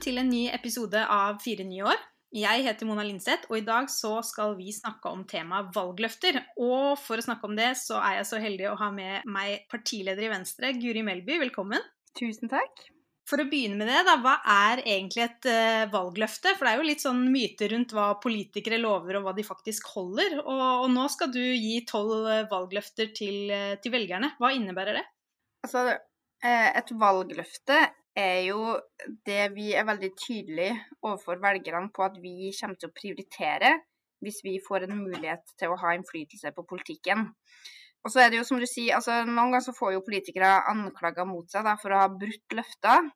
til en ny episode av Fire nye år. Jeg heter Mona Linseth, og i dag så skal vi snakke om temaet valgløfter. Og for å snakke om det, så er jeg så heldig å ha med meg partileder i Venstre, Guri Melby. Velkommen. Tusen takk. For å begynne med det, da, hva er egentlig et uh, valgløfte? For det er jo litt sånn myter rundt hva politikere lover og hva de faktisk holder. Og, og nå skal du gi tolv uh, valgløfter til, uh, til velgerne. Hva innebærer det? Altså, et valgløfte er jo det vi er veldig tydelige overfor velgerne på at vi kommer til å prioritere hvis vi får en mulighet til å ha innflytelse på politikken. Og så er det jo som du sier, altså Noen ganger så får jo politikere anklager mot seg da, for å ha brutt løfter.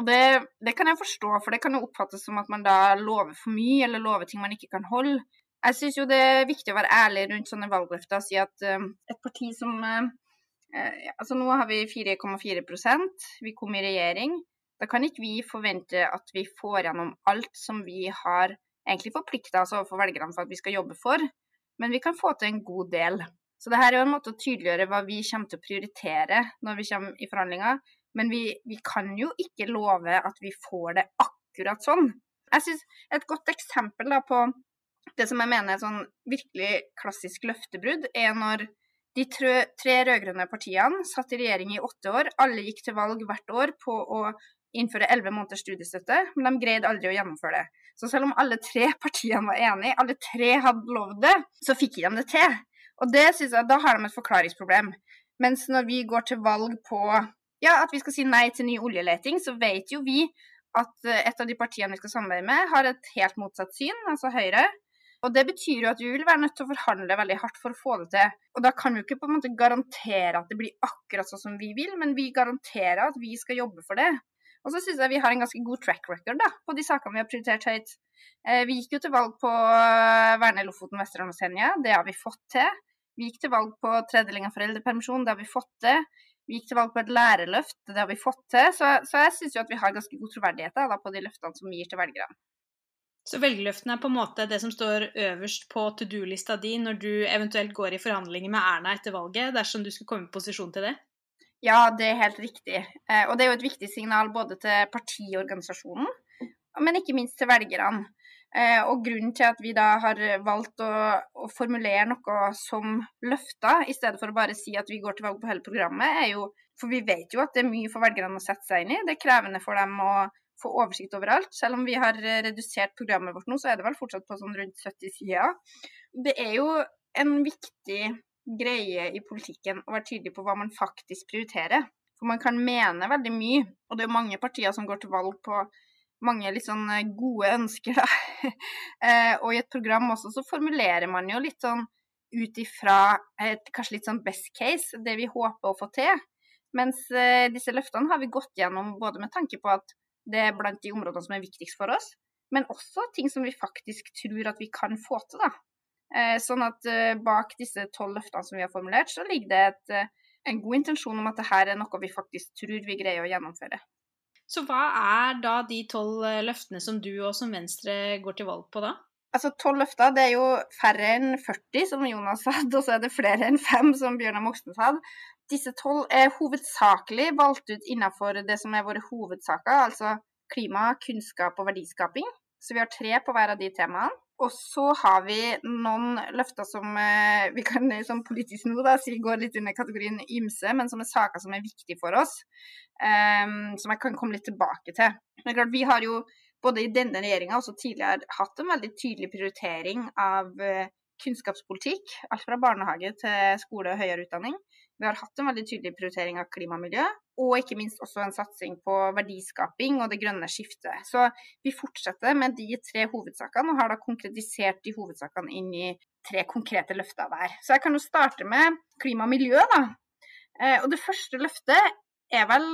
Og det, det, kan jeg forstå, for det kan jo oppfattes som at man da lover for mye, eller lover ting man ikke kan holde. Jeg syns jo det er viktig å være ærlig rundt sånne valgløfter og si at uh, et parti som uh, Eh, altså nå har vi 4,4% vi kom i regjering. Da kan ikke vi forvente at vi får gjennom alt som vi har egentlig forplikta oss overfor velgerne for at vi skal jobbe for, men vi kan få til en god del. Så det her er jo en måte å tydeliggjøre hva vi kommer til å prioritere når vi kommer i forhandlinger. Men vi, vi kan jo ikke love at vi får det akkurat sånn. Jeg synes Et godt eksempel da, på det som jeg mener er sånn virkelig klassisk løftebrudd, er når de tre, tre rød-grønne partiene satt i regjering i åtte år. Alle gikk til valg hvert år på å innføre elleve måneders studiestøtte, men de greide aldri å gjennomføre det. Så selv om alle tre partiene var enige, alle tre hadde lovd det, så fikk de det til. Og det synes jeg, Da har de et forklaringsproblem. Mens når vi går til valg på ja, at vi skal si nei til ny oljeleting, så vet jo vi at et av de partiene vi skal samarbeide med, har et helt motsatt syn, altså Høyre. Og Det betyr jo at vi vil være nødt til å forhandle veldig hardt for å få det til. Og Da kan vi jo ikke på en måte garantere at det blir akkurat sånn som vi vil, men vi garanterer at vi skal jobbe for det. Og så syns jeg vi har en ganske god track record da, på de sakene vi har prioritert høyt. Eh, vi gikk jo til valg på å verne Lofoten, Vesterålen og Senja. Det har vi fått til. Vi gikk til valg på tredeling av foreldrepermisjon. Det har vi fått til. Vi gikk til valg på et lærerløft. Det har vi fått til. Så, så jeg syns jo at vi har ganske god troverdighet da, på de løftene som vi gir til velgerne. Så velgerløftene er på en måte det som står øverst på to do-lista di når du eventuelt går i forhandlinger med Erna etter valget, dersom du skulle komme i posisjon til det? Ja, det er helt riktig. Eh, og det er jo et viktig signal både til partiorganisasjonen, men ikke minst til velgerne. Eh, og grunnen til at vi da har valgt å, å, formulere noe som løfter, i stedet for å bare si at vi går til valg på hele programmet, er jo For vi vet jo at det er mye for velgerne å sette seg inn i. Det er krevende for dem å få oversikt over alt. Selv om vi har eh, redusert programmet vårt nå, så er det vel fortsatt på sånn rundt 70 sider. Det er jo en viktig greie i politikken å være tydelig på hva man faktisk prioriterer. For man kan mene veldig mye, og det er mange partier som går til valg på mange litt sånn eh, gode ønsker, da. Eh, og i et program også så formulerer man jo litt sånn ut ifra et kanskje litt sånn best case, det vi håper å få til. Mens disse løftene har vi gått gjennom både med tanke på at det er blant de områdene som er viktigst for oss. Men også ting som vi faktisk tror at vi kan få til. da. Eh, sånn at eh, bak disse tolv løftene som vi har formulert, så ligger det et, eh, en god intensjon om at dette er noe vi faktisk tror vi greier å gjennomføre. Så hva er da de tolv løftene som du og som Venstre går til valg på da? Altså Tolv løfter det er jo færre enn 40, som Jonas hadde, og så er det flere enn fem, som Bjørnar Moxnes hadde. Disse tolv er hovedsakelig valgt ut innenfor det som er våre hovedsaker, altså klima, kunnskap og verdiskaping. Så vi har tre på hver av de temaene. Og så har vi noen løfter som eh, vi kan som politisk nå da, si går litt under kategorien ymse, men som er saker som er viktige for oss. Um, som jeg kan komme litt tilbake til. Men klart, Vi har jo både i denne regjeringa og tidligere hatt en veldig tydelig prioritering av uh, kunnskapspolitikk. Alt fra barnehage til skole og høyere utdanning. Vi har hatt en veldig tydelig prioritering av klima og miljø, og ikke minst også en satsing på verdiskaping og det grønne skiftet. Så vi fortsetter med de tre hovedsakene, og har da konkretisert de hovedsakene inn i tre konkrete løfter hver. Så jeg kan jo starte med klima og miljø, da. Eh, og det første løftet er vel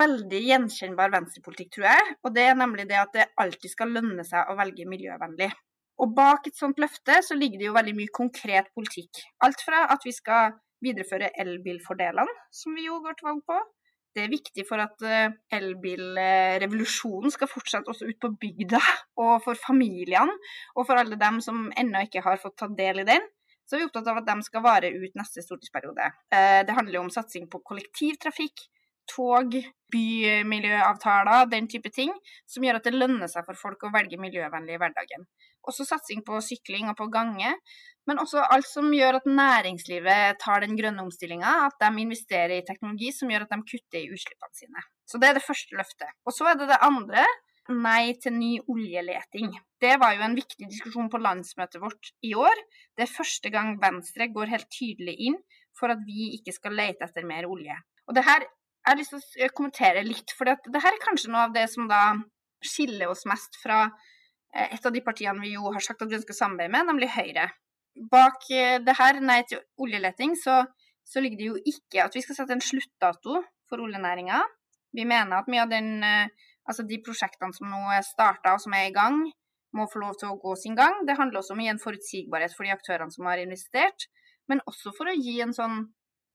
veldig gjenkjennbar venstrepolitikk, tror jeg. Og det er nemlig det at det alltid skal lønne seg å velge miljøvennlig. Og bak et sånt løfte så ligger det jo veldig mye konkret politikk. Alt fra at vi skal videreføre elbilfordelene, som vi jo går til valg på. Det er viktig for at eh, elbilrevolusjonen skal fortsette også ut på bygda, og for familiene, og for alle dem som ennå ikke har fått tatt del i den. Så er vi opptatt av at de skal vare ut neste stortingsperiode. Eh, det handler om satsing på kollektivtrafikk, tog, bymiljøavtaler, den type ting, som gjør at det lønner seg for folk å velge miljøvennlig i hverdagen. Også satsing på sykling og på gange, men også alt som gjør at næringslivet tar den grønne omstillinga, at de investerer i teknologi som gjør at de kutter i utslippene sine. Så det er det første løftet. Og så er det det andre, nei til ny oljeleting. Det var jo en viktig diskusjon på landsmøtet vårt i år. Det er første gang Venstre går helt tydelig inn for at vi ikke skal lete etter mer olje. Og det her jeg har lyst til å kommentere litt, for det her er kanskje noe av det som da skiller oss mest fra eh, et av de partiene vi jo har sagt at vi ønsker å samarbeide med, nemlig Høyre. Bak eh, det her, nei til oljeleting, så, så, ligger det jo ikke at vi skal sette en sluttdato for oljenæringa. Vi mener at mye av den, eh, altså de prosjektene som nå er starta og som er i gang, må få lov til å gå sin gang. Det handler også om å gi en forutsigbarhet for de aktørene som har investert, men også for å gi en sånn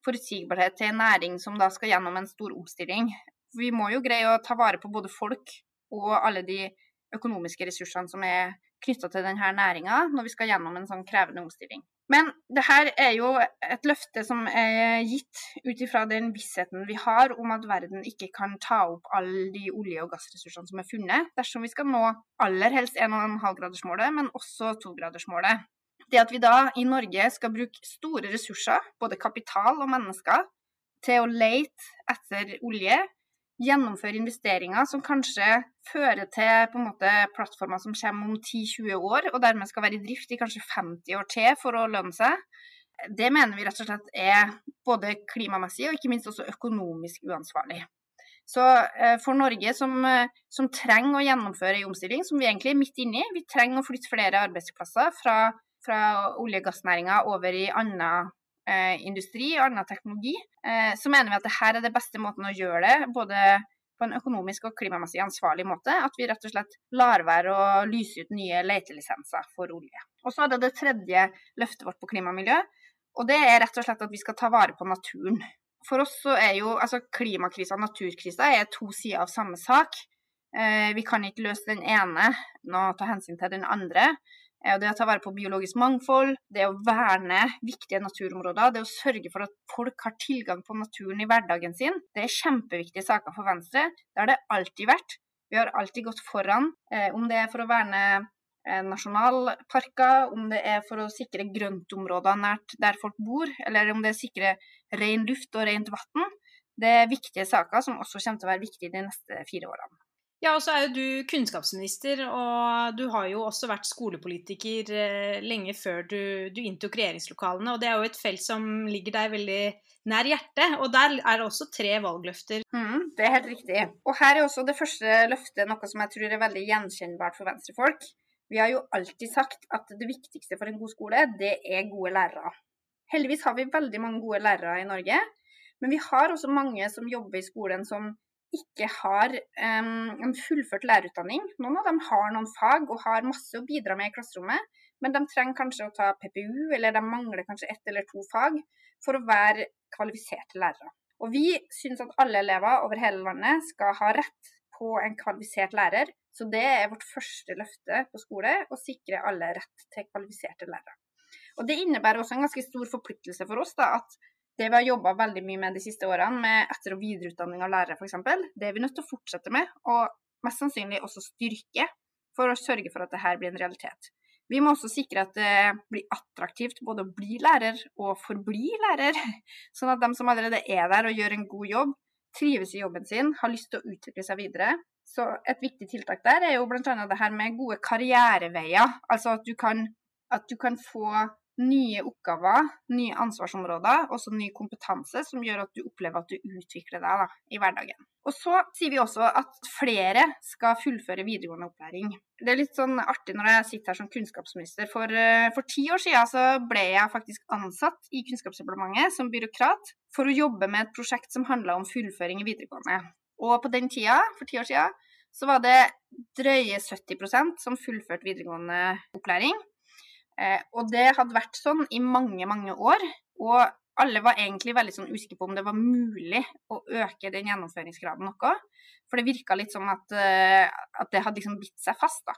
forutsigbarhet til en næring som da skal gjennom en stor omstilling. Vi må jo greie å ta vare på både folk og alle de økonomiske ressursene som er knytta til denne næringa når vi skal gjennom en sånn krevende omstilling. Men det her er jo et løfte som er gitt ut ifra den vissheten vi har om at verden ikke kan ta opp alle de olje- og gassressursene som er funnet, dersom vi skal nå aller helst 1,5-gradersmålet, men også 2-gradersmålet. Det at vi da i Norge skal bruke store ressurser, både kapital og mennesker, til å lete etter olje, gjennomføre investeringer som kanskje fører til på en måte plattformer som kommer om 10-20 år, og dermed skal være i drift i kanskje 50 år til for å lønne seg, det mener vi rett og slett er både klimamessig og ikke minst også økonomisk uansvarlig. Så eh, for Norge, som, eh, som trenger å gjennomføre en omstilling, som vi egentlig er midt inne i, vi trenger å flytte flere arbeidsplasser fra fra olje- og gassnæringa over i annen eh, industri og annen teknologi, eh, så mener vi at dette er det beste måten å gjøre det både på en økonomisk og klimamessig ansvarlig måte. At vi rett og slett lar være å lyse ut nye letelisenser for olje. Og så er det det tredje løftet vårt på klima og. Og det er rett og slett at vi skal ta vare på naturen. For oss så er jo altså klimakrisa og naturkrisa er to sider av samme sak. Eh, vi kan ikke løse den ene nå ta hensyn til den andre. Eh, det å ta vare på biologisk mangfold, det å verne viktige naturområder, det å sørge for at folk har tilgang på naturen i hverdagen sin, det er kjempeviktige saker for Venstre. Det har det alltid vært. Vi har alltid gått foran, eh, om det er for å verne eh, nasjonalparker, om det er for å sikre grøntområder nært der folk bor, eller om det er å sikre ren luft og rent vann. Det er viktige saker som også kommer til å være viktige de neste fire årene. Ja, og så er jo du kunnskapsminister, og du har jo også vært skolepolitiker eh, lenge før du, du, inntok regjeringslokalene. Og det er jo et felt som ligger deg veldig nær hjertet. Og der er det også tre valgløfter. Mm, det er helt riktig. Og her er også det første løftet noe som jeg tror er veldig gjenkjennbart for venstrefolk. Vi har jo alltid sagt at det viktigste for en god skole, det er gode lærere. Heldigvis har vi veldig mange gode lærere i Norge, men vi har også mange som jobber i skolen som ikke har um, en fullført lærerutdanning. Noen av dem har noen fag og har masse å bidra med i klasserommet, men de trenger kanskje å ta PPU, eller de mangler kanskje ett eller to fag for å være kvalifiserte lærere. Og vi syns at alle elever over hele landet skal ha rett på en kvalifisert lærer, så det er vårt første løfte på skole, å sikre alle rett til kvalifiserte lærere. Og Det innebærer også en ganske stor forpliktelse for oss da, at det vi har jobba veldig mye med de siste årene, med etter- og videreutdanning av lærere f.eks., det er vi nødt til å fortsette med, og mest sannsynlig også styrke, for å sørge for at det her blir en realitet. Vi må også sikre at det blir attraktivt både å bli lærer og forbli lærer, sånn at de som allerede er der og gjør en god jobb, trives i jobben sin, har lyst til å utvikle seg videre. Så et viktig tiltak der er jo bl.a. det her med gode karriereveier. Altså at du kan, at du kan få nye oppgaver, nye ansvarsområder, og også ny kompetanse som gjør at du opplever at du utvikler deg da, i hverdagen. Og så sier vi også at flere skal fullføre videregående opplæring. Det er litt sånn artig når jeg sitter her som kunnskapsminister. For, eh, for ti år siden så ble jeg faktisk ansatt i Kunnskapsdepartementet som byråkrat for å jobbe med et prosjekt som handla om fullføring i videregående. Og på den tida, for ti år siden, så var det drøye 70% som fullførte videregående opplæring. Eh, og det hadde vært sånn i mange, mange år. Og alle var egentlig veldig sånn usikre på om det var mulig å øke den gjennomføringsgraden noe. For det virka litt som at, uh, at, det hadde liksom bitt seg fast. da.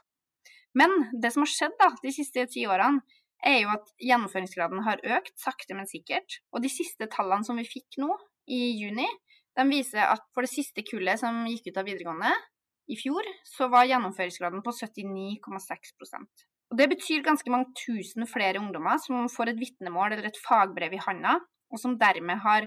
Men det som har skjedd da, de siste ti årene, er jo at gjennomføringsgraden har økt sakte, men sikkert. Og de siste tallene som vi fikk nå, i juni, De viser at for det siste kullet som gikk ut av videregående i fjor, så var gjennomføringsgraden på 79,6 Og Det betyr ganske mange tusen flere ungdommer som får et vitnemål eller et fagbrev i handa, og som dermed har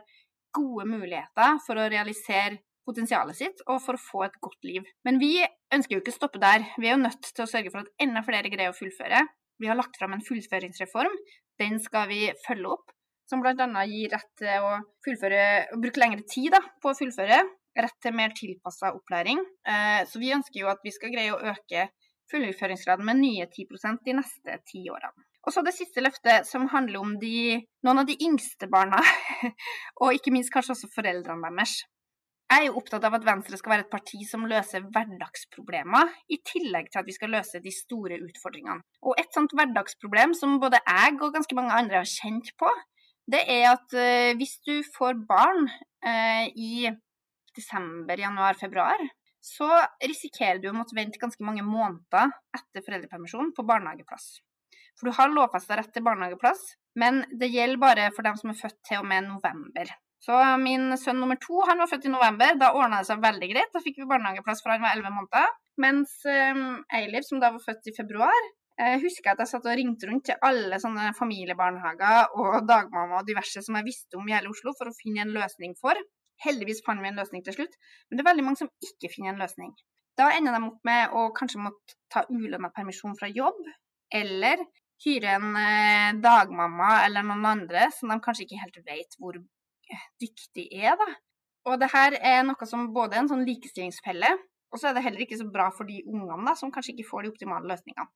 gode muligheter for å realisere potensialet sitt og for å få et godt liv. Men vi ønsker jo ikke å stoppe der. Vi er jo nødt til å sørge for at enda flere greier å fullføre. Vi har lagt fram en fullføringsreform. Den skal vi følge opp. Som bl.a. gir rett til å fullføre, bruke lengre tid da, på å fullføre. Rett til mer tilpassa opplæring. Eh, så vi ønsker jo at vi skal greie å øke fullføringsgraden med nye 10% de neste ti årene. Og så det siste løftet, som handler om de, noen av de yngste barna, og ikke minst kanskje også foreldrene deres. Jeg er jo opptatt av at Venstre skal være et parti som løser hverdagsproblemer, i tillegg til at vi skal løse de store utfordringene. Og et sånt hverdagsproblem som både jeg og ganske mange andre har kjent på, det er at uh, hvis du får barn eh, i desember, januar, februar, så risikerer du å måtte vente ganske mange måneder etter foreldrepermisjon på barnehageplass. For du har lovfesta rett til barnehageplass, men det gjelder bare for dem som er født til og med november. Så min sønn nummer to han var født i november. Da ordna det seg veldig greit. Da fikk vi barnehageplass fra han var elleve måneder. Mens um, Eilif, som da var født i februar, jeg husker jeg at jeg satt og ringte rundt til alle sånne familiebarnehager og dagmamma og diverse som jeg visste om i hele Oslo, for å finne en løsning for. Heldigvis fant vi en løsning til slutt, men det er veldig mange som ikke finner en løsning. Da ender de opp med å kanskje måtte ta ulønna permisjon fra jobb, eller hyre en eh, dagmamma eller noen andre som de kanskje ikke helt vet hvor dyktig er, da. Og det her er noe som både er en sånn likestillingsfelle, og så er det heller ikke så bra for de ungene da, som kanskje ikke får de optimale løsningene.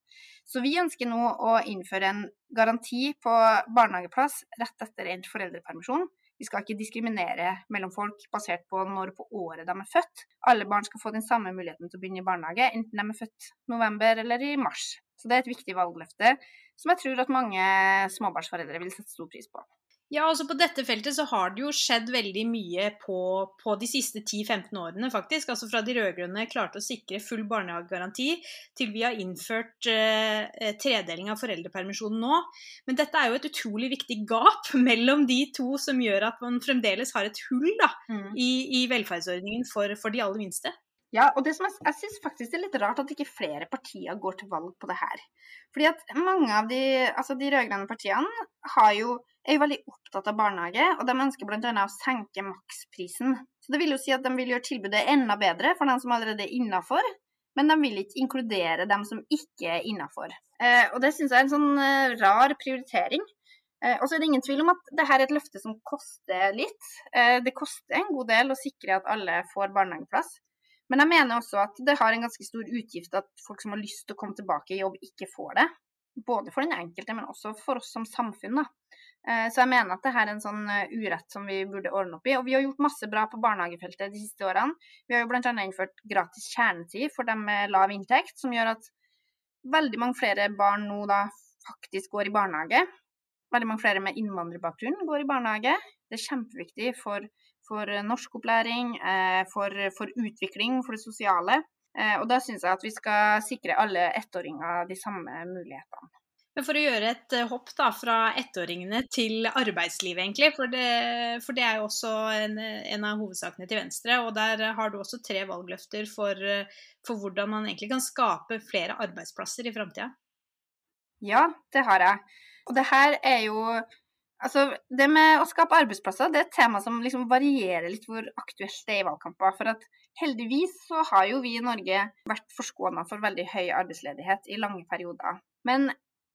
Så vi ønsker nå å innføre en garanti på barnehageplass rett etter endt foreldrepermisjon. Vi skal ikke diskriminere mellom folk basert på når på året de er født. Alle barn skal få den samme muligheten til å begynne i barnehage, enten de er født november eller i mars. Så det er et viktig valgløfte som jeg tror at mange småbarnsforeldre vil sette stor pris på. Ja, altså På dette feltet så har det jo skjedd veldig mye på, på de siste 10-15 årene, faktisk. Altså Fra de rød-grønne klarte å sikre full barnehagegaranti, til vi har innført eh, eh, tredeling av foreldrepermisjonen nå. Men dette er jo et utrolig viktig gap mellom de to, som gjør at man fremdeles har et hull da, mm. i, i, velferdsordningen for, for de aller minste. Ja, og det som jeg, jeg syns faktisk det er litt rart at ikke flere partier går til valg på det her. Fordi at mange av de, altså de rød-grønne partiene jo, er jo veldig opptatt av barnehage, og de ønsker bl.a. å senke maksprisen. Så det vil jo si at de vil gjøre tilbudet enda bedre for dem som allerede er innafor, men de vil ikke inkludere dem som ikke er innafor. Eh, og det syns jeg er en sånn eh, rar prioritering. Eh, og så er det ingen tvil om at dette er et løfte som koster litt. Eh, det koster en god del å sikre at alle får barnehageplass. Men jeg mener også at det har en ganske stor utgift at folk som har lyst til å komme tilbake i jobb, ikke får det. Både for den enkelte, men også for oss som samfunn. Da. Eh, så jeg mener at det her er en sånn eh, urett som vi burde ordne opp i. Og vi har gjort masse bra på barnehagefeltet de siste årene. Vi har jo bl.a. innført gratis kjernetid for dem med lav inntekt, som gjør at veldig mange flere barn nå da faktisk går i barnehage. Veldig mange flere med innvandrerbakgrunn går i barnehage. Det er kjempeviktig for for norskopplæring, eh, for, for utvikling, for det sosiale. Eh, og da syns jeg at vi skal sikre alle ettåringer de samme mulighetene. Men For å gjøre et eh, hopp da, fra ettåringene til arbeidslivet, egentlig. For det, for det er jo også en, en, av hovedsakene til Venstre. Og der har du også tre valgløfter for, for hvordan man egentlig kan skape flere arbeidsplasser i framtida. Ja, det har jeg. Og det her er jo Altså, det med å skape arbeidsplasser det er et tema som liksom varierer litt hvor aktuelt det er i valgkamper. For at heldigvis så har jo vi i Norge vært forskåna for veldig høy arbeidsledighet i lange perioder. Men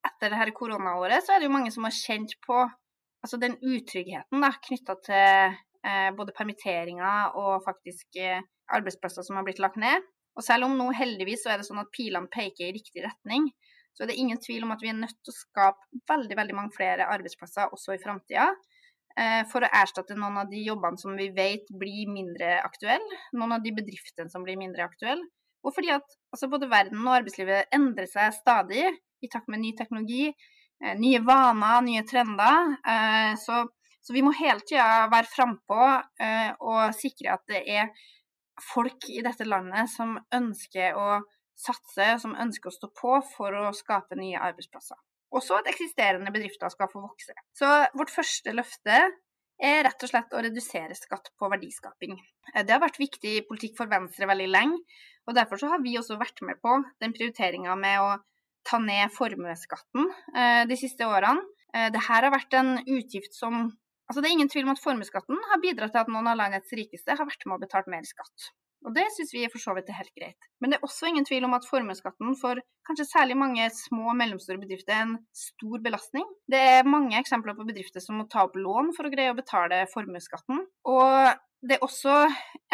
etter det her koronaåret så er det jo mange som har kjent på altså den utryggheten knytta til eh, både permitteringer og faktisk eh, arbeidsplasser som har blitt lagt ned. Og selv om nå heldigvis så er det sånn at pilene peker i riktig retning, så er det ingen tvil om at vi er nødt til å skape veldig, veldig mange flere arbeidsplasser også i framtida. Eh, for å erstatte noen av de jobbene som vi vet blir mindre aktuelle. Noen av de bedriftene som blir mindre aktuelle. Og fordi at altså både verden og arbeidslivet endrer seg stadig i takt med ny teknologi, eh, nye vaner, nye trender. Eh, så, så vi må hele tida være frampå og sikre at det er folk i dette landet som ønsker å satse, som ønsker å stå på for å skape nye arbeidsplasser. Også at eksisterende bedrifter skal få vokse. Så vårt første løfte er rett og slett å redusere skatt på verdiskaping. Eh, det har vært viktig politikk for Venstre veldig lenge, og derfor har vi også vært med på den prioriteringa med å ta ned formuesskatten eh, de siste årene. Eh, Dette har vært en utgift som Altså, det er ingen tvil om at formuesskatten har bidratt til at noen av landets rikeste har vært med og betalt mer skatt. Og det syns vi for så vidt er helt greit. Men det er også ingen tvil om at formuesskatten for kanskje særlig mange små og mellomstore bedrifter er en stor belastning. Det er mange eksempler på bedrifter som må ta opp lån for å greie å betale formuesskatten. Og det er også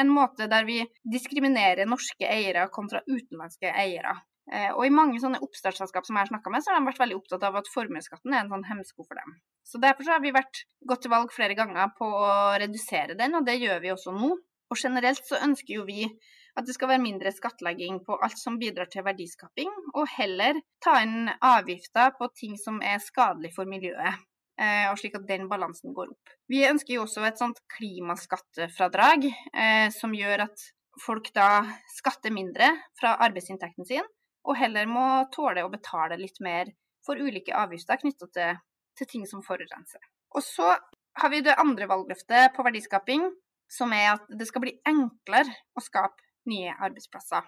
en måte der vi diskriminerer norske eiere kontra utenlandske eiere. Eh, og i mange sånne oppstartsselskap som jeg har snakka med, så har de vært veldig opptatt av at formuesskatten er en sånn hemsko for dem. Så derfor så har vi vært gått til valg flere ganger på å redusere den, og det gjør vi også nå. Og generelt så ønsker jo vi at det skal være mindre skattlegging på alt som bidrar til verdiskaping, og heller ta inn avgifter på ting som er skadelig for miljøet. Eh, og slik at den balansen går opp. Vi ønsker jo også et sånt klimaskattefradrag eh, som gjør at folk da skatter mindre fra arbeidsinntekten sin, og heller må tåle å betale litt mer for ulike avgifter knytta til, til ting som forurenser. Og så har vi det andre valgløftet på verdiskaping, som er at det skal bli enklere å skape nye arbeidsplasser.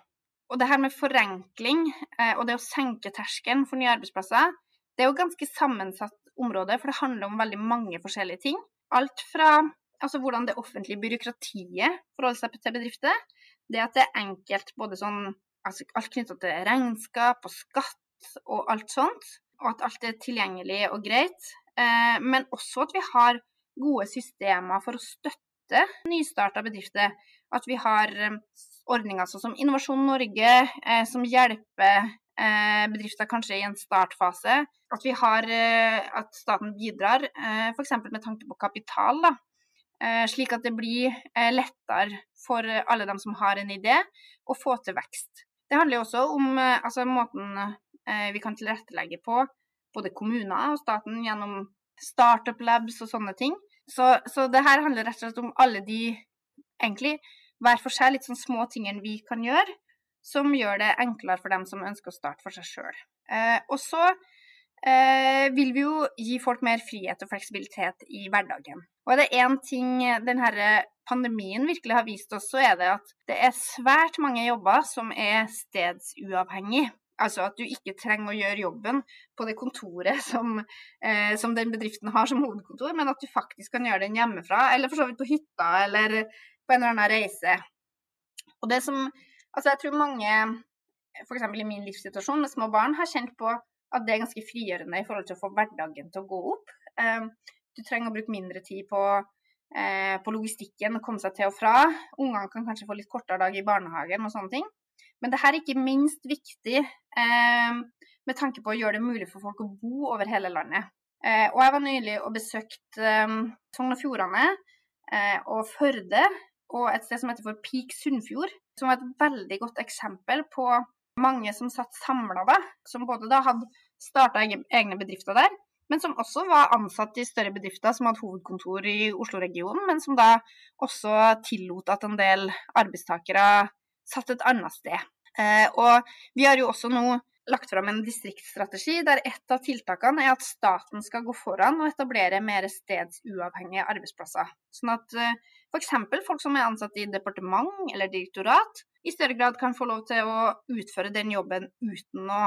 Og det her med forenkling eh, og det å senke terskelen for nye arbeidsplasser, det er jo ganske sammensatt område, for det handler om veldig mange forskjellige ting. Alt fra altså hvordan det offentlige byråkratiet forholder seg til bedrifter, det at det er enkelt både sånn altså alt knytta til regnskap og skatt og alt sånt, og at alt er tilgjengelig og greit, eh, men også at vi har gode systemer for å støtte støtte nystarta bedrifter. At vi har eh, ordninger sånn som Innovasjon Norge, eh, som hjelper eh, bedrifter kanskje i en startfase. At har at staten bidrar eh, f.eks. med tanke på kapital. da, slik at det blir lettere for alle dem som har en idé, å få til vekst. Det handler også om altså, måten vi kan tilrettelegge på, både kommuner og staten, gjennom startup labs og sånne ting. Så, så det her handler rett og slett om alle de, egentlig, hver for seg litt sånn små tingene vi kan gjøre, som gjør det enklere for dem som ønsker å starte for seg sjøl. Eh, og så eh, vil vi jo gi folk mer frihet og fleksibilitet i hverdagen. Og er det én ting denne pandemien virkelig har vist oss, så er det at det er svært mange jobber som er stedsuavhengig. Altså at du ikke trenger å gjøre jobben på det kontoret som, eh, som, den bedriften har som hovedkontor, men at du faktisk kan gjøre den hjemmefra, eller for så vidt på hytta, eller på en eller annen reise. Og det som Altså, jeg tror mange, f.eks. i min livssituasjon med små barn, har kjent på at det er ganske frigjørende i forhold til å få hverdagen til å gå opp. Eh, du trenger å bruke mindre tid på, eh, på logistikken og komme seg til og fra. Ungene kan kanskje få litt kortere dag i barnehagen og sånne ting. Men det her er ikke minst viktig eh, med tanke på å gjøre det mulig for folk å bo over hele landet. Eh, og jeg var nylig og besøkte eh, Sogn og Fjordane eh, og Førde og et sted som heter for Peak Sunnfjord, som var et veldig godt eksempel på mange som satt samla da, som både da hadde starta egne bedrifter der, men som også var ansatt i større bedrifter som hadde hovedkontor i Oslo-regionen, men som da også tillot at en del arbeidstakere satt et annet sted. Eh, og vi har jo også nå lagt fram en distriktsstrategi der et av tiltakene er at staten skal gå foran og etablere mer stedsuavhengige arbeidsplasser. Sånn at eh, f.eks. folk som er ansatt i departement eller direktorat, i større grad kan få lov til å utføre den jobben uten å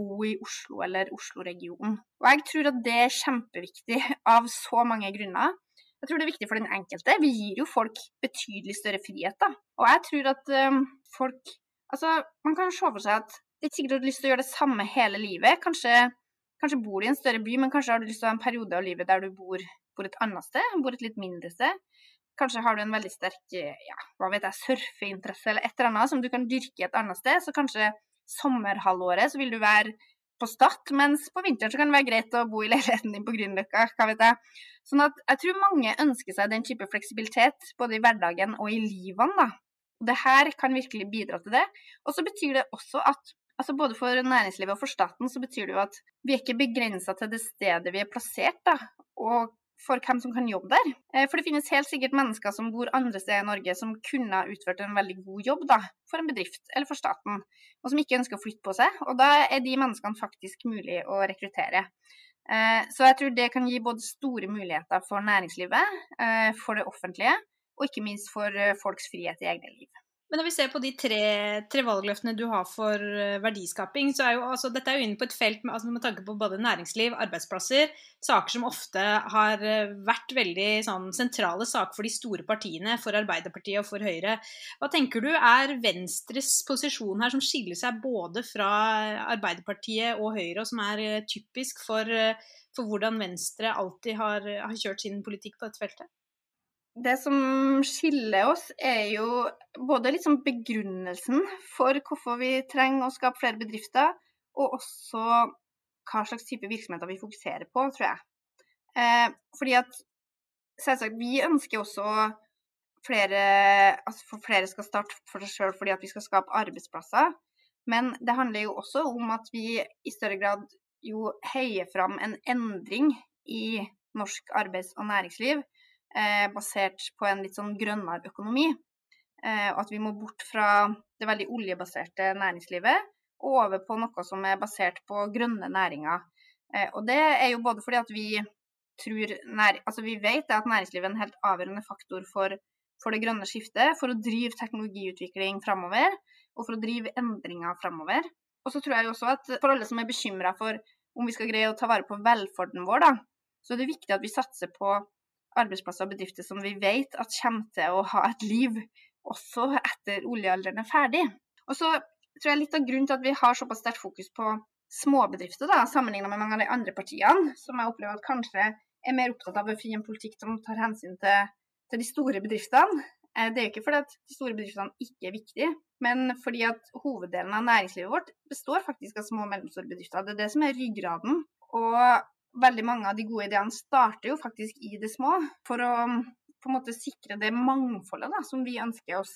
bo i Oslo eller Oslo-regionen. Og jeg tror at det er kjempeviktig av så mange grunner. Jeg tror det er viktig for den enkelte. Vi gir jo folk betydelig større frihet, da. Og jeg tror at um, folk Altså, man kan se for seg at det er ikke sikkert du har lyst til å gjøre det samme hele livet. Kanskje, kanskje bor du i en større by, men kanskje har du lyst til å ha en periode av livet der du bor, bor et annet sted, bor et litt mindre sted. Kanskje har du en veldig sterk ja, hva vet jeg, surfeinteresse eller et eller annet som du kan dyrke et annet sted. Så kanskje sommerhalvåret så vil du være på Stad, mens på vinteren så kan det være greit å bo i leiligheten din på Grünerløkka. hva vet jeg. Sånn at jeg tror mange ønsker seg den type fleksibilitet både i hverdagen og i livene. da. Det her kan virkelig bidra til det. Og så betyr det også at altså både for næringslivet og for staten så betyr det jo at vi er ikke begrensa til det stedet vi er plassert, da, og for hvem som kan jobbe der. Eh, for det finnes helt sikkert mennesker som bor andre steder i Norge som kunne ha utført en veldig god jobb da, for en bedrift eller for staten, og som ikke ønsker å flytte på seg. Og da er de menneskene faktisk mulig å rekruttere. Eh, så jeg tror det kan gi både store muligheter for næringslivet, eh, for det offentlige, og ikke minst for eh, folks frihet i egne liv. Men når vi ser på de tre, tre valgløftene du har for verdiskaping, så er jo altså, dette er jo inne på et felt med, altså, med tanke på både næringsliv, arbeidsplasser, saker som ofte har vært veldig sånn, sentrale saker for de store partiene, for Arbeiderpartiet og for Høyre. Hva tenker du er Venstres posisjon her, som skiller seg både fra Arbeiderpartiet og Høyre, og som er typisk for, for hvordan Venstre alltid har, har kjørt sin politikk på dette feltet? Det som skiller oss, er jo både liksom begrunnelsen for hvorfor vi trenger å skape flere bedrifter, og også hva slags type virksomheter vi fokuserer på, tror jeg. Eh, fordi at selvsagt, vi ønsker også flere Altså flere skal starte for seg sjøl fordi at vi skal skape arbeidsplasser. Men det handler jo også om at vi i større grad jo heier fram en endring i norsk arbeids- og næringsliv basert på en litt sånn grønnere økonomi. Eh, og at vi må bort fra det veldig oljebaserte næringslivet og over på noe som er basert på grønne næringer. Eh, og det er jo både fordi at vi tror altså vi vet at næringslivet er en helt avgjørende faktor for, for det grønne skiftet, for å drive teknologiutvikling framover og for å drive endringer framover. Og så tror jeg også at for alle som er bekymra for om vi skal greie å ta vare på velferden vår, da, så er det viktig at vi satser på arbeidsplasser og bedrifter som vi vet at kommer til å ha et liv også etter oljealderen er ferdig. Og så tror jeg litt av grunnen til at vi har såpass sterkt fokus på småbedrifter, da, sammenlignet med mange av de andre partiene, som jeg opplever at kanskje er mer opptatt av å finne en politikk som tar hensyn til, til de store bedriftene. Eh, det er jo ikke fordi at de store bedriftene ikke er viktige, men fordi at hoveddelen av næringslivet vårt består faktisk av små og mellomstore bedrifter. Det er det som er ryggraden. Og veldig mange av de gode ideene starter jo faktisk i det små, for å på en måte sikre det mangfoldet da, som vi ønsker oss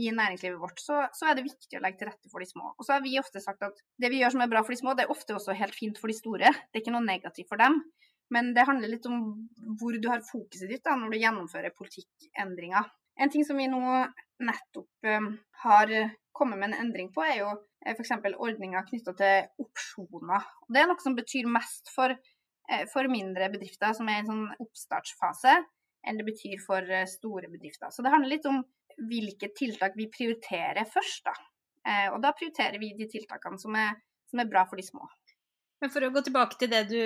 i næringslivet vårt, så, så, er det viktig å legge til rette for de små. Og så har vi ofte sagt at det vi gjør som er bra for de små, det er ofte også helt fint for de store. Det er ikke noe negativt for dem. Men det handler litt om hvor du har fokuset ditt da, når du gjennomfører politikkendringer. En ting som vi nå nettopp um, har kommet med en endring på, er jo eh, f.eks. ordninger knytta til opsjoner. Det er noe som betyr mest for for mindre bedrifter som er i en sånn oppstartsfase, enn det betyr for eh, store bedrifter. Så det handler litt om hvilke tiltak vi prioriterer først, da. Eh, og da prioriterer vi de tiltakene som er, som er bra for de små. Men for å gå tilbake til det du,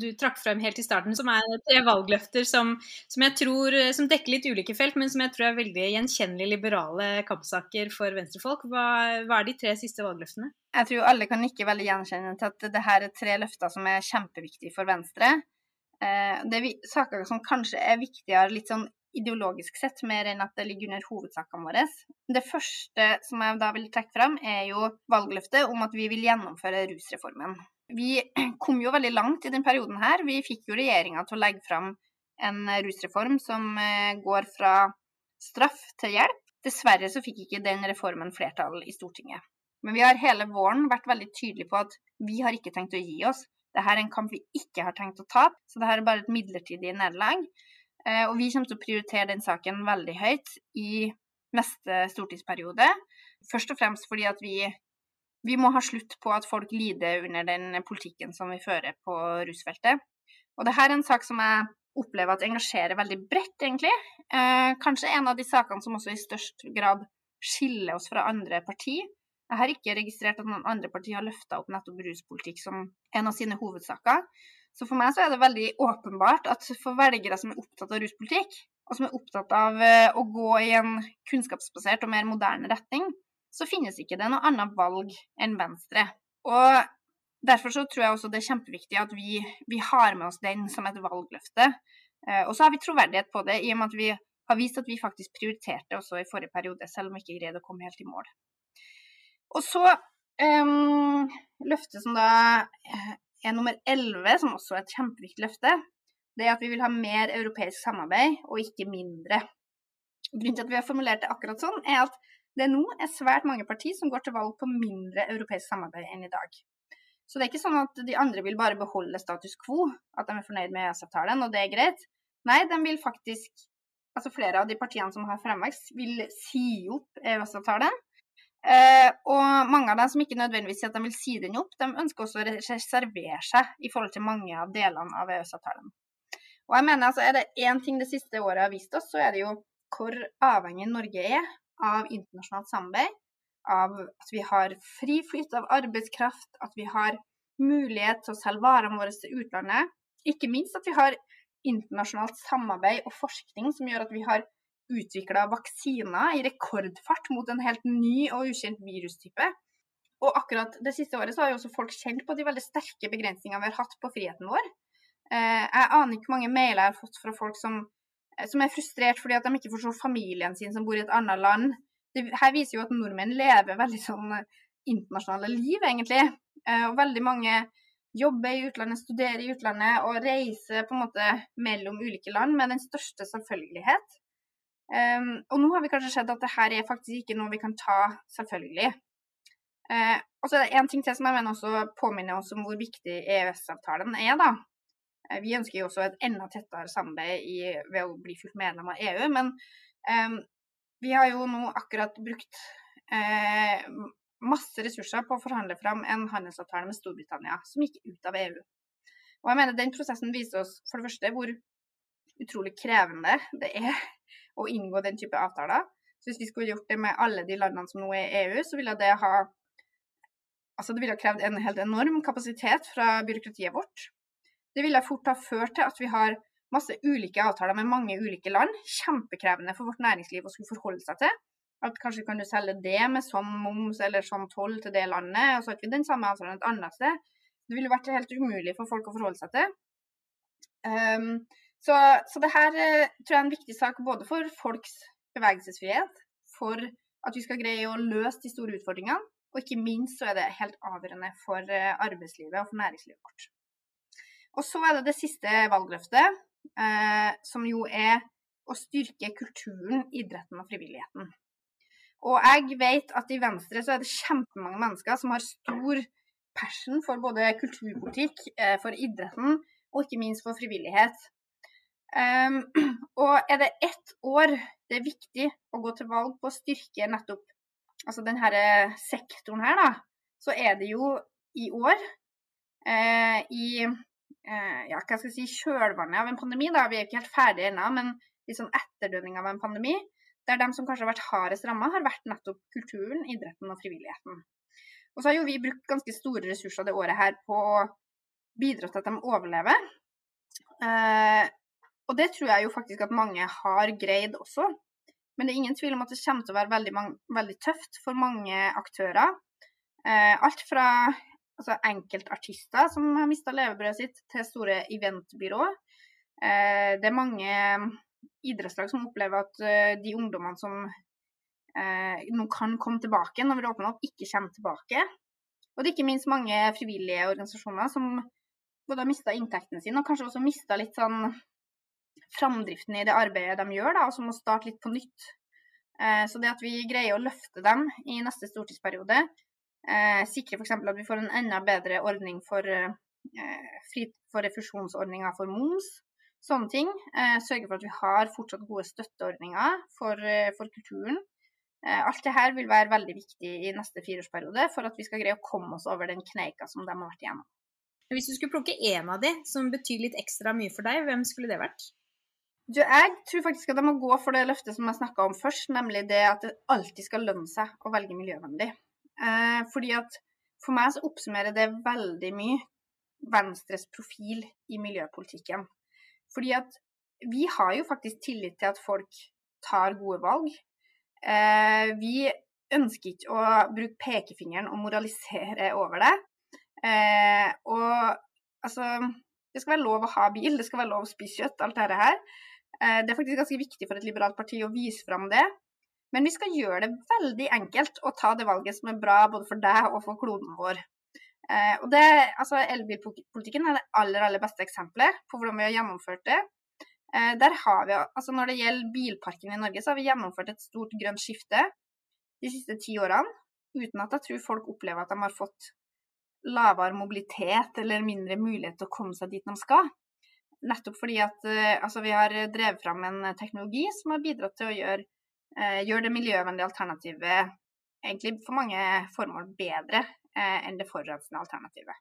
du trakk frem helt i starten, som er tre valgløfter som, som, jeg tror, som dekker litt ulike felt, men som jeg tror er veldig gjenkjennelige liberale kampsaker for venstrefolk. Hva, hva, er de tre siste valgløftene? Jeg tror alle kan ikke veldig gjenkjenne til at det her er tre løfter som er kjempeviktige for Venstre. Eh, det er saker som kanskje er viktigere litt sånn ideologisk sett, mer enn at det ligger under hovedsakene våre. Det første som jeg da vil trekke frem, er jo valgløftet om at vi vil gjennomføre rusreformen. Vi kom jo veldig langt i denne perioden her. Vi fikk jo regjeringa til å legge fram en rusreform som eh, går fra straff til hjelp. Dessverre så fikk ikke den reformen flertall i Stortinget. Men vi har hele våren vært veldig tydelige på at vi har ikke tenkt å gi oss. Dette er en kamp vi ikke har tenkt å tape, så dette er bare et midlertidig nederlag. Eh, og vi kommer til å prioritere den saken veldig høyt i neste stortingsperiode. Først og fremst fordi at vi vi må ha slutt på at folk lider under den politikken som vi fører på rusfeltet. Og dette er en sak som jeg opplever at engasjerer veldig bredt, egentlig. Eh, kanskje en av de sakene som også i størst grad skiller oss fra andre partier. Jeg har ikke registrert at noen andre partier har løfta opp nettopp ruspolitikk som en av sine hovedsaker. Så for meg så er det veldig åpenbart at for velgere som er opptatt av ruspolitikk, og som er opptatt av eh, å gå i en kunnskapsbasert og mer moderne retning, så finnes ikke det noe annet valg enn Venstre. Og Derfor så tror jeg også det er kjempeviktig at vi, vi har med oss den som et valgløfte. Eh, og så har vi troverdighet på det, i og med at vi har vist at vi faktisk prioriterte også i forrige periode, selv om vi ikke greide å komme helt i mål. Og så um, løftet som da eh, er nummer 11, som også er et kjempeviktig løfte, det er at vi vil ha mer europeisk samarbeid, og ikke mindre. Grunnen til at vi har formulert det akkurat sånn, er at det nå er svært mange partier som går til valg på mindre europeisk samarbeid enn i dag. Så det er ikke sånn at de andre vil bare beholde status quo, at de er fornøyd med EØS-avtalen, og det er greit. Nei, de vil faktisk Altså flere av de partiene som har fremvekst, vil si opp EØS-avtalen. Eh, og mange av dem som ikke nødvendigvis sier at de vil si den opp, de ønsker også å reservere seg i forhold til mange av delene av EØS-avtalen. Og jeg mener altså, Er det én ting det siste året har vist oss, så er det jo hvor avhengig Norge er av internasjonalt samarbeid. Av at vi har fri flyt av arbeidskraft, at vi har mulighet til å selge varene våre til utlandet. Ikke minst at vi har internasjonalt samarbeid og forskning som gjør at vi har utvikla vaksiner i rekordfart mot en helt ny og ukjent virustype. Og akkurat det siste året så har jo også folk kjent på de veldig sterke begrensningene vi har hatt på friheten vår. Eh, jeg aner ikke hvor mange mailer jeg har fått fra folk som, som er frustrert fordi at de ikke se familien sin som bor i et annet land. Det her viser jo at nordmenn lever veldig sånn eh, internasjonale liv, egentlig. Og veldig mange jobber i utlandet, studerer i utlandet og reiser på en måte mellom ulike land med den største selvfølgelighet. Um, og nå har vi kanskje sett at det her er faktisk ikke noe vi kan ta selvfølgelig. Og så er det én ting til som jeg mener også påminner oss om hvor viktig EØS-avtalen er. da. Uh, vi ønsker jo også et enda tettere samarbeid i, ved å bli fullt medlem av EU. Men um, vi har jo nå akkurat brukt uh, masse ressurser på å forhandle fram en handelsavtale med Storbritannia som gikk ut av EU. Og jeg mener Den prosessen viser oss for det første hvor utrolig krevende det er å inngå den type avtaler. Så hvis vi skulle gjort det med alle de landene som nå er i EU, så ville det ha Altså det ville krevd en helt enorm kapasitet fra byråkratiet vårt. Det ville fort ha ført til at vi har masse ulike avtaler med mange ulike land. Kjempekrevende for vårt næringsliv å skulle forholde seg til. At kanskje kan du selge det med sånn moms eller sånn toll til det landet, og så har ikke den samme avtalen et annet sted. Det ville vært helt umulig for folk å forholde seg til. Um, så, så det her eh, tror jeg er en viktig sak både for folks bevegelsesfrihet, for at vi skal greie å løse de store utfordringene, og ikke minst så er det helt avgjørende for eh, arbeidslivet og for næringslivet vårt. Og så er det det siste valgløftet, eh, som jo er å styrke kulturen, idretten og frivilligheten. Og jeg vet at i Venstre så er det kjempemange mennesker som har stor passion for både kulturpolitikk, eh, for idretten og ikke minst for frivillighet. Um, og er det ett år det er viktig å gå til valg på å styrke nettopp altså denne sektoren her, da, så er det jo i år. Eh, I ja, hva skal jeg si, kjølvannet av en pandemi. da, Vi er ikke helt ferdige ennå, men litt sånn etterdønning av en pandemi. Der de som kanskje har vært hardest ramma, har vært nettopp kulturen, idretten og frivilligheten. Og så har jo vi brukt ganske store ressurser det året her på å bidra til at de overlever. Eh, og det tror jeg jo faktisk at mange har greid også. Men det er ingen tvil om at det kommer til å være veldig, veldig tøft for mange aktører. Eh, alt fra altså enkeltartister som har mista levebrødet sitt, til store eventbyrå. Eh, det er mange idrettslag som opplever at eh, de ungdommene som eh, nå kan komme tilbake når vi åpner opp, ikke kommer tilbake. Og det er ikke minst mange frivillige organisasjoner som både har mista inntektene sine, og kanskje også mista litt sånn framdriften i det arbeidet de gjør, da, og som må starte litt på nytt. Eh, så det at vi greier å løfte dem i neste stortingsperiode, eh, sikre f.eks. at vi får en enda bedre ordning for, eh, for refusjonsordninger for moms, sånne ting. Sørge for at vi har fortsatt gode støtteordninger for, for kulturen. Alt det her vil være veldig viktig i neste fireårsperiode for at vi skal greie å komme oss over den kneika som de har vært igjennom. Hvis du skulle plukke én av de som betyr litt ekstra mye for deg, hvem skulle det vært? Du, jeg tror faktisk at jeg må gå for det løftet som jeg snakka om først, nemlig det at det alltid skal lønne seg å velge miljøvennlig. Eh, fordi at For meg så oppsummerer det veldig mye Venstres profil i miljøpolitikken. Fordi at vi har jo faktisk tillit til at folk tar gode valg. Eh, vi ønsker ikke å bruke pekefingeren og moralisere over det. Eh, og altså Det skal være lov å ha bil, det skal være lov å spise kjøtt, alt dette her. Eh, det er faktisk ganske viktig for et liberalt parti å vise fram det. Men vi skal gjøre det veldig enkelt å ta det valget som er bra både for deg og for kloden vår. Eh, og det, altså Elbilpolitikken er det aller, aller beste eksempelet på hvordan vi har gjennomført det. Eh, der har vi, altså Når det gjelder bilparken i Norge, så har vi gjennomført et stort grønt skifte de siste ti årene. Uten at jeg tror folk opplever at de har fått lavere mobilitet eller mindre mulighet til å komme seg dit de skal. Nettopp fordi at eh, altså, vi har drevet fram en teknologi som har bidratt til å gjøre, eh, gjøre det miljøvennlige alternativet egentlig for mange formål bedre eh, enn det forurensende alternativet.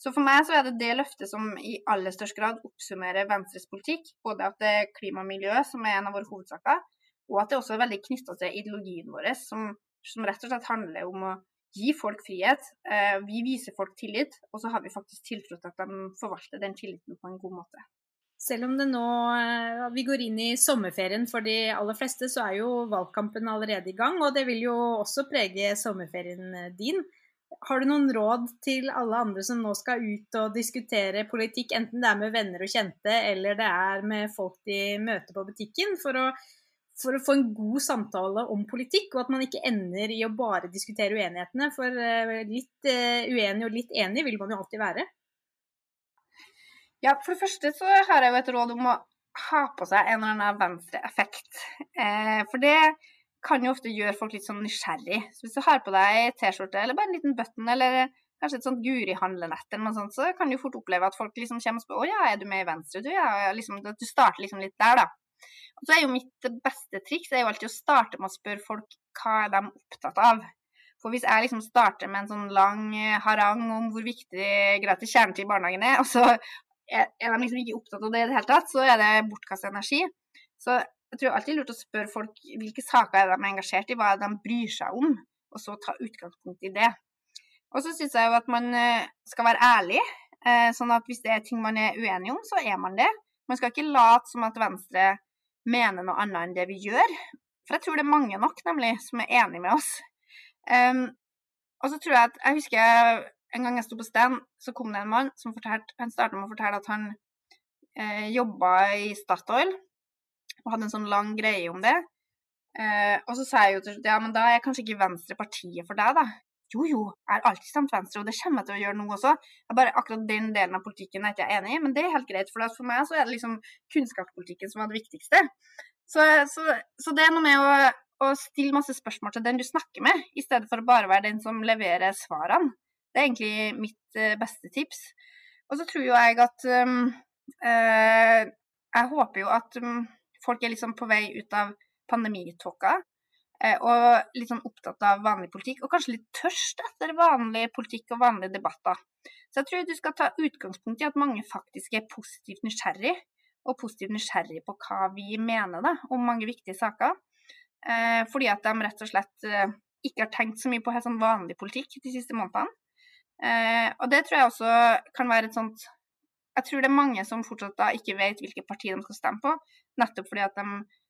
Så for meg så er det det løftet som i aller størst grad oppsummerer Venstres politikk. Både at det er klima og miljø som er en av våre hovedsaker, og at det også er veldig knytta til ideologien vår, som, som, rett og slett handler om å gi folk frihet. Eh, vi viser folk tillit, og så har vi faktisk tiltro til at de forvalter den tilliten på en god måte. Selv om det nå eh, vi går inn i sommerferien for de aller fleste, så er jo valgkampen allerede i gang. Og det vil jo også prege sommerferien eh, din. Har du noen råd til alle andre som nå skal ut og diskutere politikk, enten det er med venner og kjente eller det er med folk de møter på butikken, for å for å få en god samtale om politikk, og at man ikke ender i å bare diskutere uenighetene. For eh, litt uenig og litt enig vil man jo alltid være. Ja, for det første så har jeg jo et råd om å ha på seg en eller annen venstreeffekt. Eh, for det kan jo ofte gjøre folk litt sånn nysgjerrig. Så hvis du har på deg T-skjorte eller bare en liten button eller kanskje et sånt Guri-handlenett eller noe sånt, så kan du fort oppleve at folk liksom kommer og spør å ja, er du med i Venstre, du? Ja, liksom, du starter liksom litt der, da. Og så er jo mitt beste triks er jo alltid å starte med å spørre folk hva er de opptatt av. For hvis jeg liksom starter med en sånn lang eh, harang om hvor viktig gratis kjernetid i barnehagen er, og så er de liksom ikke opptatt av det i det hele tatt, så er det bortkastet energi. Så jeg tror alltid lurt å spørre folk hvilke saker er de er engasjert i, hva de bryr seg om, og så ta utgangspunkt i det. Og så syns jeg jo at man eh, skal være ærlig, eh, sånn at hvis det er ting man er uenig om, så er man det. Man skal ikke late som at Venstre mener noe annet enn det vi gjør. For jeg tror det er mange nok, nemlig, som er enig med oss. Um, og så tror jeg at Jeg husker en gang jeg sto på stand, så kom det en mann som fortalte, han starta med å fortelle at han eh, jobba i Statoil og hadde en sånn lang greie om det. Eh, og så sa jeg jo til slutt ja, men da er jeg kanskje ikke Venstre partiet for deg, da. Jo, jo, jeg har alltid stemt Venstre, og det kommer jeg til å gjøre nå også. Jeg bare Akkurat den delen av politikken er ikke jeg enig i, men det er helt greit. For for meg så er det liksom kunnskapspolitikken som er det viktigste. Så, så, så det er noe med å, å, stille masse spørsmål til den du snakker med, i stedet for å bare være den som leverer svarene. Det er egentlig mitt uh, beste tips. Og så tror jo jeg at uh, Jeg håper jo at um, folk er liksom på vei ut av pandemitåka. Eh, og litt sånn opptatt av vanlig politikk, og kanskje litt tørst etter vanlig politikk og vanlige debatter. Så jeg tror du skal ta utgangspunkt i at mange faktisk er positivt nysgjerrig, og positivt nysgjerrig på hva vi mener da, om mange viktige saker. Eh, fordi at de rett og slett eh, ikke har tenkt så mye på helt sånn vanlig politikk de siste månedene. Eh, og det tror jeg også kan være et sånt Jeg tror det er mange som fortsatt da ikke vet hvilket parti de skal stemme på, nettopp fordi at de,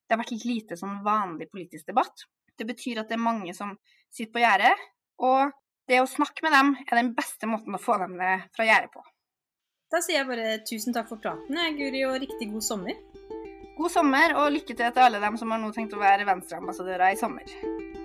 det har vært litt lite sånn vanlig politisk debatt. Det betyr at det er mange som sitter på gjerdet, og det å snakke med dem er den beste måten å få dem ned fra gjerdet på. Da sier jeg bare tusen takk for praten, Guri, og riktig god sommer. God sommer, og lykke til til alle dem som har nå tenkt å være Venstre-ambassadører i sommer.